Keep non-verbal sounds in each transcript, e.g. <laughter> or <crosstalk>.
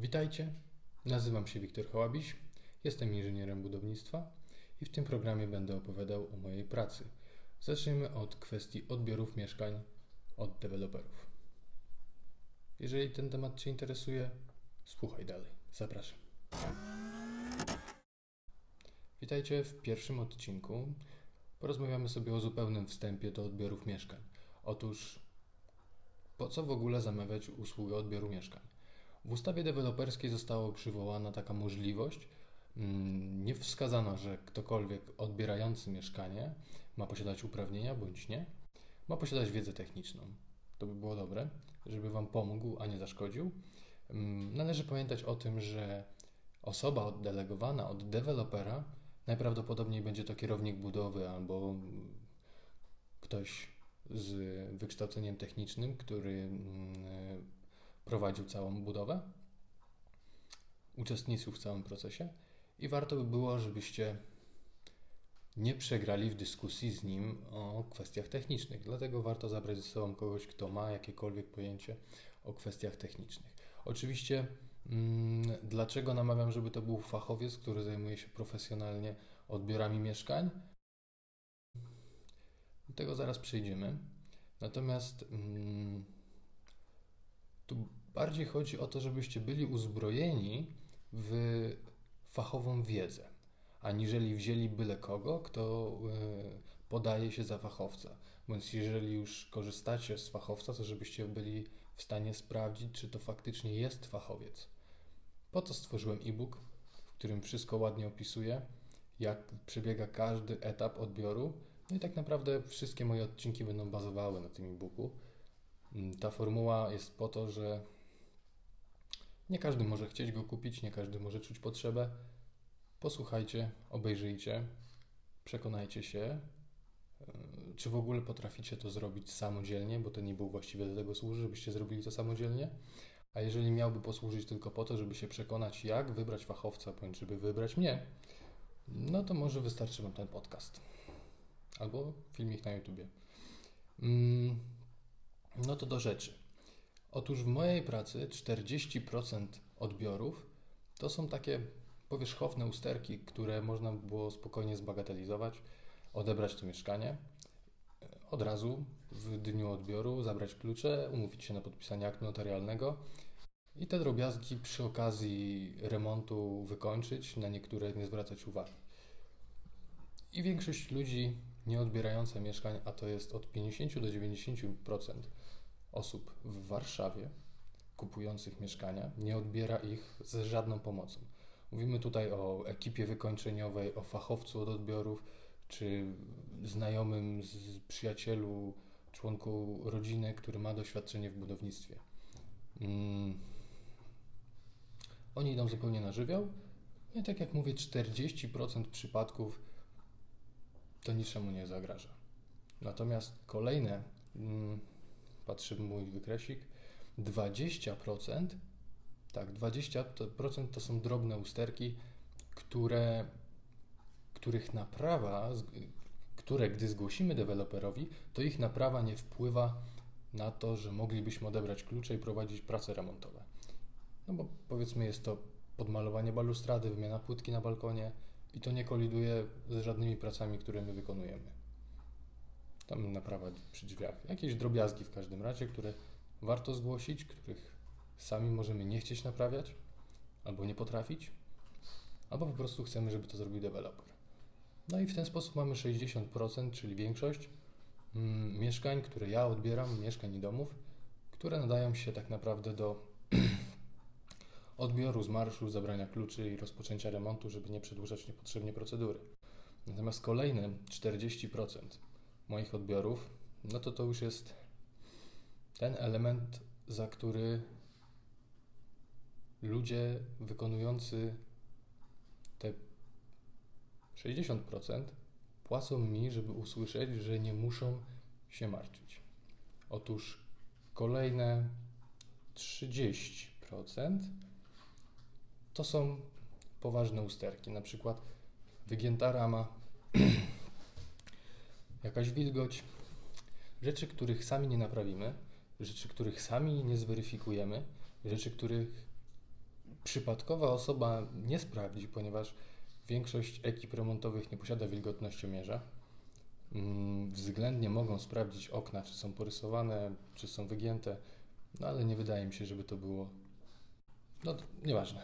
Witajcie, nazywam się Wiktor Hałabiś, jestem inżynierem budownictwa i w tym programie będę opowiadał o mojej pracy. Zacznijmy od kwestii odbiorów mieszkań od deweloperów. Jeżeli ten temat Cię interesuje, słuchaj dalej. Zapraszam. Witajcie w pierwszym odcinku. Porozmawiamy sobie o zupełnym wstępie do odbiorów mieszkań. Otóż, po co w ogóle zamawiać usługę odbioru mieszkań? W ustawie deweloperskiej została przywołana taka możliwość. Mm, nie wskazano, że ktokolwiek odbierający mieszkanie ma posiadać uprawnienia bądź nie, ma posiadać wiedzę techniczną. To by było dobre, żeby Wam pomógł, a nie zaszkodził. Mm, należy pamiętać o tym, że osoba oddelegowana od dewelopera najprawdopodobniej będzie to kierownik budowy albo ktoś z wykształceniem technicznym, który mm, prowadził całą budowę, uczestniczył w całym procesie i warto by było, żebyście nie przegrali w dyskusji z nim o kwestiach technicznych. Dlatego warto zabrać ze sobą kogoś, kto ma jakiekolwiek pojęcie o kwestiach technicznych. Oczywiście, mm, dlaczego namawiam, żeby to był fachowiec, który zajmuje się profesjonalnie odbiorami mieszkań? Do tego zaraz przejdziemy. Natomiast mm, tu bardziej chodzi o to, żebyście byli uzbrojeni w fachową wiedzę, aniżeli wzięli byle kogo, kto e, podaje się za fachowca. Więc jeżeli już korzystacie z fachowca, to żebyście byli w stanie sprawdzić, czy to faktycznie jest fachowiec. Po to stworzyłem e-book, w którym wszystko ładnie opisuję, jak przebiega każdy etap odbioru. No i tak naprawdę wszystkie moje odcinki będą bazowały na tym e-booku. Ta formuła jest po to, że nie każdy może chcieć go kupić, nie każdy może czuć potrzebę. Posłuchajcie, obejrzyjcie, przekonajcie się, e, czy w ogóle potraficie to zrobić samodzielnie, bo ten e-book właściwie do tego służy, żebyście zrobili to samodzielnie. A jeżeli miałby posłużyć tylko po to, żeby się przekonać, jak wybrać fachowca, bądź żeby wybrać mnie, no to może wystarczy Wam ten podcast. Albo filmik na YouTubie. Mm, no to do rzeczy. Otóż w mojej pracy 40% odbiorów to są takie powierzchowne usterki, które można było spokojnie zbagatelizować, odebrać to mieszkanie, od razu w dniu odbioru zabrać klucze, umówić się na podpisanie aktu notarialnego i te drobiazgi przy okazji remontu wykończyć, na niektóre nie zwracać uwagi. I większość ludzi nie odbierająca mieszkań, a to jest od 50 do 90%, osób w Warszawie kupujących mieszkania nie odbiera ich z żadną pomocą. Mówimy tutaj o ekipie wykończeniowej, o fachowcu od odbiorów, czy znajomym z przyjacielu, członku rodziny, który ma doświadczenie w budownictwie. Mm. Oni idą zupełnie na żywioł. No i tak jak mówię, 40% przypadków to niczemu nie zagraża. Natomiast kolejne mm, patrzę w mój wykresik, 20%, tak, 20% to są drobne usterki, które, których naprawa, które gdy zgłosimy deweloperowi, to ich naprawa nie wpływa na to, że moglibyśmy odebrać klucze i prowadzić prace remontowe. No bo powiedzmy jest to podmalowanie balustrady, wymiana płytki na balkonie i to nie koliduje z żadnymi pracami, które my wykonujemy tam naprawa przy drzwiach. Jakieś drobiazgi w każdym razie, które warto zgłosić, których sami możemy nie chcieć naprawiać, albo nie potrafić, albo po prostu chcemy, żeby to zrobił deweloper. No i w ten sposób mamy 60%, czyli większość mm, mieszkań, które ja odbieram, mieszkań i domów, które nadają się tak naprawdę do <clears throat> odbioru z marszu, zabrania kluczy i rozpoczęcia remontu, żeby nie przedłużać niepotrzebnie procedury. Natomiast kolejne 40% moich odbiorów, no to to już jest ten element, za który ludzie wykonujący te 60% płacą mi, żeby usłyszeć, że nie muszą się martwić. Otóż kolejne 30% to są poważne usterki, na przykład wygięta rama, <clears throat> jakaś wilgoć, rzeczy, których sami nie naprawimy, rzeczy, których sami nie zweryfikujemy, rzeczy, których przypadkowa osoba nie sprawdzi, ponieważ większość ekip remontowych nie posiada wilgotnościomierza. Mm, względnie mogą sprawdzić okna, czy są porysowane, czy są wygięte, no ale nie wydaje mi się, żeby to było. No, nieważne.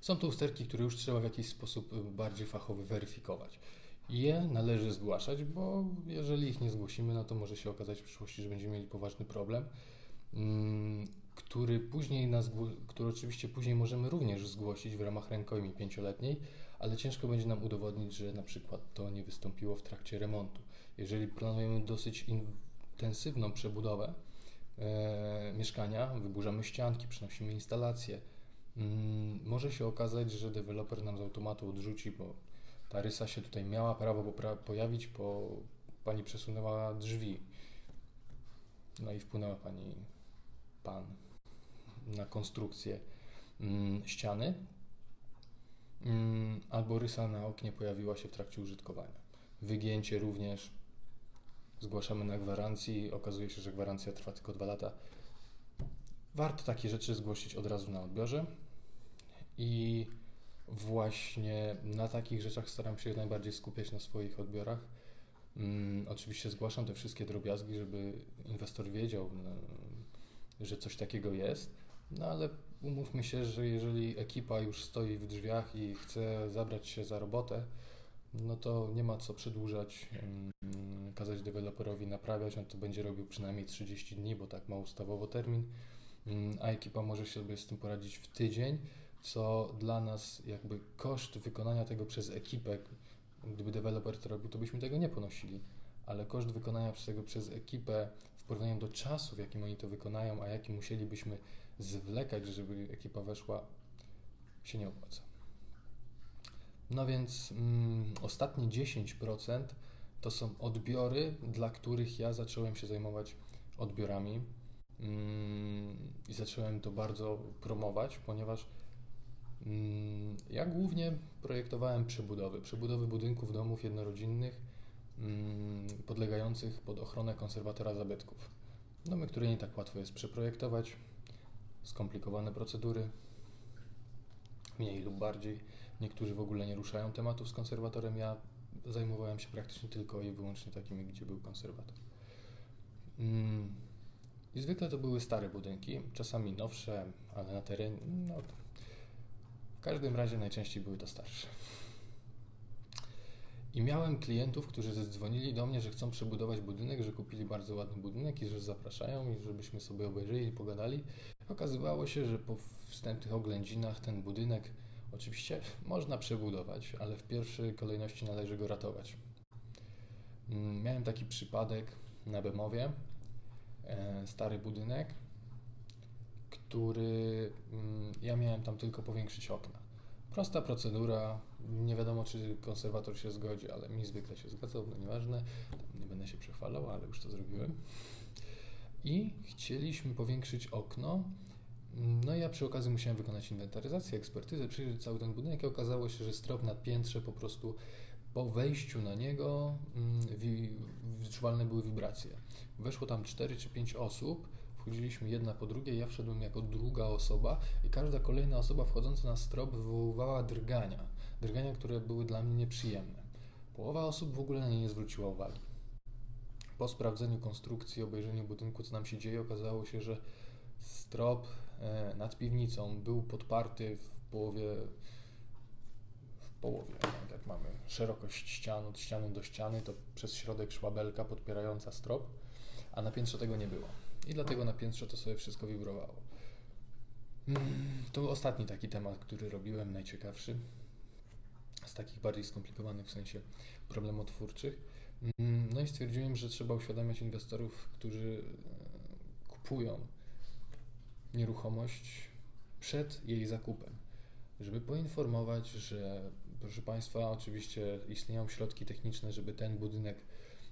Są to usterki, które już trzeba w jakiś sposób bardziej fachowy weryfikować. Je należy zgłaszać, bo jeżeli ich nie zgłosimy, no to może się okazać w przyszłości, że będziemy mieli poważny problem, mm, który później nas, który oczywiście później możemy również zgłosić w ramach rękojmi pięcioletniej, ale ciężko będzie nam udowodnić, że na przykład to nie wystąpiło w trakcie remontu. Jeżeli planujemy dosyć intensywną przebudowę e, mieszkania, wyburzamy ścianki, przenosimy instalacje, mm, może się okazać, że deweloper nam z automatu odrzuci, bo ta rysa się tutaj miała prawo pojawić, bo pani przesunęła drzwi. No i wpłynęła pani, pan na konstrukcję mm, ściany, mm, albo rysa na oknie pojawiła się w trakcie użytkowania. Wygięcie również zgłaszamy na gwarancji, okazuje się, że gwarancja trwa tylko dwa lata. Warto takie rzeczy zgłosić od razu na odbiorze i właśnie na takich rzeczach staram się najbardziej skupiać na swoich odbiorach. Um, oczywiście zgłaszam te wszystkie drobiazgi, żeby inwestor wiedział, no, że coś takiego jest, no ale umówmy się, że jeżeli ekipa już stoi w drzwiach i chce zabrać się za robotę, no to nie ma co przedłużać, um, kazać deweloperowi naprawiać, on to będzie robił przynajmniej 30 dni, bo tak ma ustawowo termin, um, a ekipa może sobie z tym poradzić w tydzień co dla nas jakby koszt wykonania tego przez ekipę, gdyby deweloper to robił, to byśmy tego nie ponosili, ale koszt wykonania tego przez ekipę w porównaniu do czasu, w jakim oni to wykonają, a jaki musielibyśmy zwlekać, żeby ekipa weszła, się nie opłaca. No więc mm, ostatnie 10% to są odbiory, dla których ja zacząłem się zajmować odbiorami mm, i zacząłem to bardzo promować, ponieważ ja głównie projektowałem przebudowy, przebudowy budynków, domów jednorodzinnych mm, podlegających pod ochronę konserwatora zabytków. Domy, które nie tak łatwo jest przeprojektować, skomplikowane procedury, mniej lub bardziej. Niektórzy w ogóle nie ruszają tematów z konserwatorem. Ja zajmowałem się praktycznie tylko i wyłącznie takimi, gdzie był konserwator. Mm, I zwykle to były stare budynki, czasami nowsze, ale na terenie, no, w każdym razie najczęściej były to starsze. I miałem klientów, którzy zadzwonili do mnie, że chcą przebudować budynek, że kupili bardzo ładny budynek i że zapraszają i żebyśmy sobie obejrzeli i pogadali. Okazywało się, że po wstępnych oględzinach ten budynek oczywiście można przebudować, ale w pierwszej kolejności należy go ratować. Mm, miałem taki przypadek na Bemowie, e, stary budynek, który mm, ja miałem tam tylko powiększyć okna. Prosta procedura, nie wiadomo czy konserwator się zgodzi, ale mi zwykle się zgadzał, no nieważne, nie będę się przechwalał, ale już to zrobiłem. I chcieliśmy powiększyć okno, no ja przy okazji musiałem wykonać inwentaryzację, ekspertyzę, przyjrzeć cały ten budynek i okazało się, że strop na piętrze po prostu po wejściu na niego mm, wyczuwalne były wibracje. Weszło tam 4 czy 5 osób, wchodziliśmy jedna po drugiej, ja wszedłem jako druga osoba i każda kolejna osoba wchodząca na strop wywoływała drgania. Drgania, które były dla mnie nieprzyjemne. Połowa osób w ogóle na nie nie zwróciła uwagi. Po sprawdzeniu konstrukcji, obejrzeniu budynku, co nam się dzieje, okazało się, że strop e, nad piwnicą był podparty w połowie połowie, tak jak mamy szerokość ścian od ściany do ściany, to przez środek szła belka podpierająca strop, a na piętrze tego nie było i dlatego na piętrze to sobie wszystko wibrowało. Mm, to ostatni taki temat, który robiłem, najciekawszy, z takich bardziej skomplikowanych w sensie problemotwórczych. Mm, no i stwierdziłem, że trzeba uświadamiać inwestorów, którzy e, kupują nieruchomość przed jej zakupem, żeby poinformować, że proszę Państwa, oczywiście istnieją środki techniczne, żeby ten budynek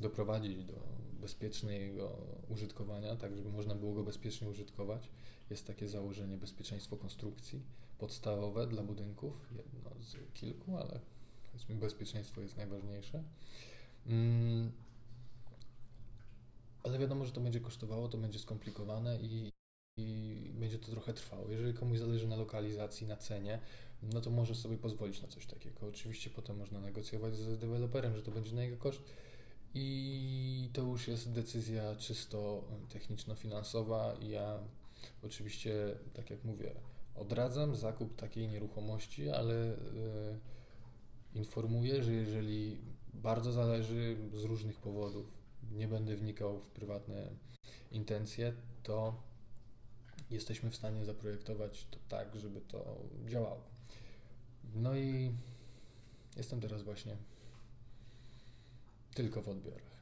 doprowadzić do bezpiecznego użytkowania, tak żeby można było go bezpiecznie użytkować. Jest takie założenie bezpieczeństwo konstrukcji podstawowe dla budynków, jedno z kilku, ale bezpieczeństwo jest najważniejsze. Mm, ale wiadomo, że to będzie kosztowało, to będzie skomplikowane i i będzie to trochę trwało. Jeżeli komuś zależy na lokalizacji, na cenie, no to może sobie pozwolić na coś takiego. Oczywiście potem można negocjować z deweloperem, że to będzie na jego koszt i to już jest decyzja czysto techniczno-finansowa ja oczywiście, tak jak mówię, odradzam zakup takiej nieruchomości, ale yy, informuję, że jeżeli bardzo zależy z różnych powodów, nie będę wnikał w prywatne intencje, to jesteśmy w stanie zaprojektować to tak, żeby to działało. No i jestem teraz właśnie tylko w odbiorach.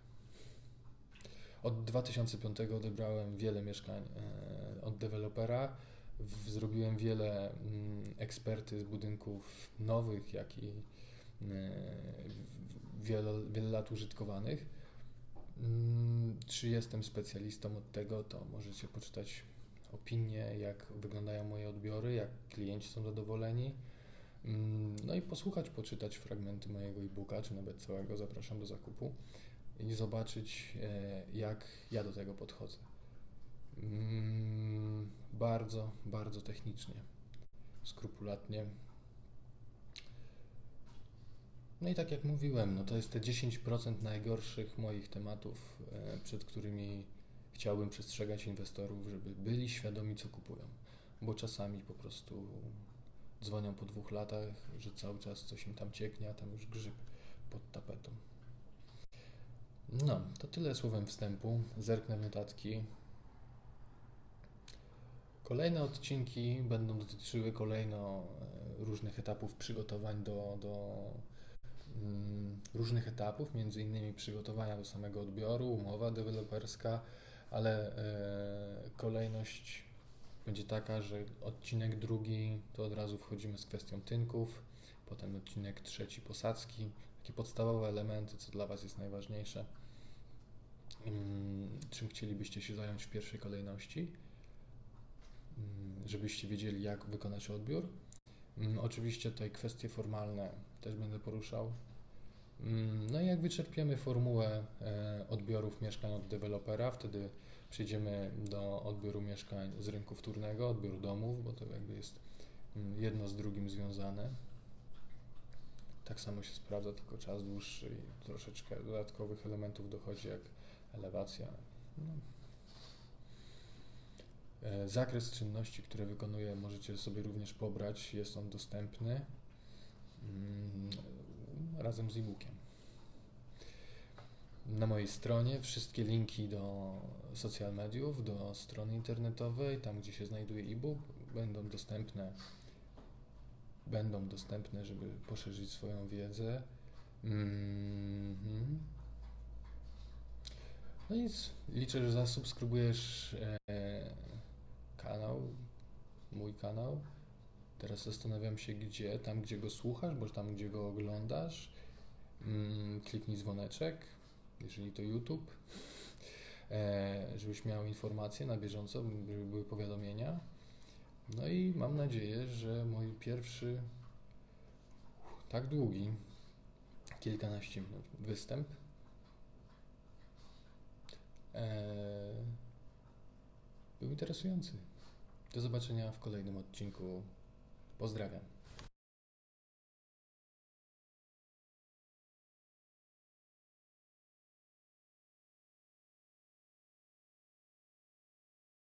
Od 2005 odebrałem wiele mieszkań e, od dewelopera. Zrobiłem wiele mm, eksperty z budynków nowych, jak i e, wiele, wiele lat użytkowanych. Mm, czy jestem specjalistą od tego, to możecie poczytać opinie, jak wyglądają moje odbiory, jak klienci są zadowoleni. Mm, no i posłuchać, poczytać fragmenty mojego e-booka, czy nawet całego, zapraszam do zakupu i zobaczyć, e, jak ja do tego podchodzę. Mm, bardzo, bardzo technicznie, skrupulatnie. No i tak jak mówiłem, no to jest te 10% najgorszych moich tematów, e, przed którymi chciałbym przestrzegać inwestorów, żeby byli świadomi, co kupują, bo czasami po prostu dzwonią po dwóch latach, że cały czas coś im tam cieknie, a tam już grzyb pod tapetą. No, to tyle słowem wstępu. Zerknę notatki. Kolejne odcinki będą dotyczyły kolejno e, różnych etapów przygotowań do, do mm, różnych etapów, między innymi przygotowania do samego odbioru, umowa deweloperska, ale e, kolejność będzie taka, że odcinek drugi to od razu wchodzimy z kwestią tynków, potem odcinek trzeci posadzki, takie podstawowe elementy, co dla Was jest najważniejsze, mm, czym chcielibyście się zająć w pierwszej kolejności, mm, żebyście wiedzieli, jak wykonać odbiór. Mm, oczywiście tutaj kwestie formalne też będę poruszał. No i jak wyczerpiemy formułę e, odbiorów mieszkań od dewelopera, wtedy przejdziemy do odbioru mieszkań z rynku wtórnego, odbioru domów, bo to jakby jest mm, jedno z drugim związane. Tak samo się sprawdza, tylko czas dłuższy i troszeczkę dodatkowych elementów dochodzi, jak elewacja. No. E, zakres czynności, które wykonuję, możecie sobie również pobrać. Jest on dostępny mm, razem z e-bookiem na mojej stronie wszystkie linki do social mediów, do strony internetowej, tam gdzie się znajduje e-book, będą dostępne. Będą dostępne, żeby poszerzyć swoją wiedzę. Mm-hmm. No nic, liczę, że zasubskrybujesz e, kanał, mój kanał. Teraz zastanawiam się, gdzie, tam gdzie go słuchasz, bo tam gdzie go oglądasz. Mm, kliknij dzwoneczek, jeżeli to YouTube, e, żebyś miał informacje na bieżąco, żeby były powiadomienia. No i mam nadzieję, że mój pierwszy, tak długi, kilkanaście minut występ e, był interesujący. Do zobaczenia w kolejnym odcinku. Pozdrawiam.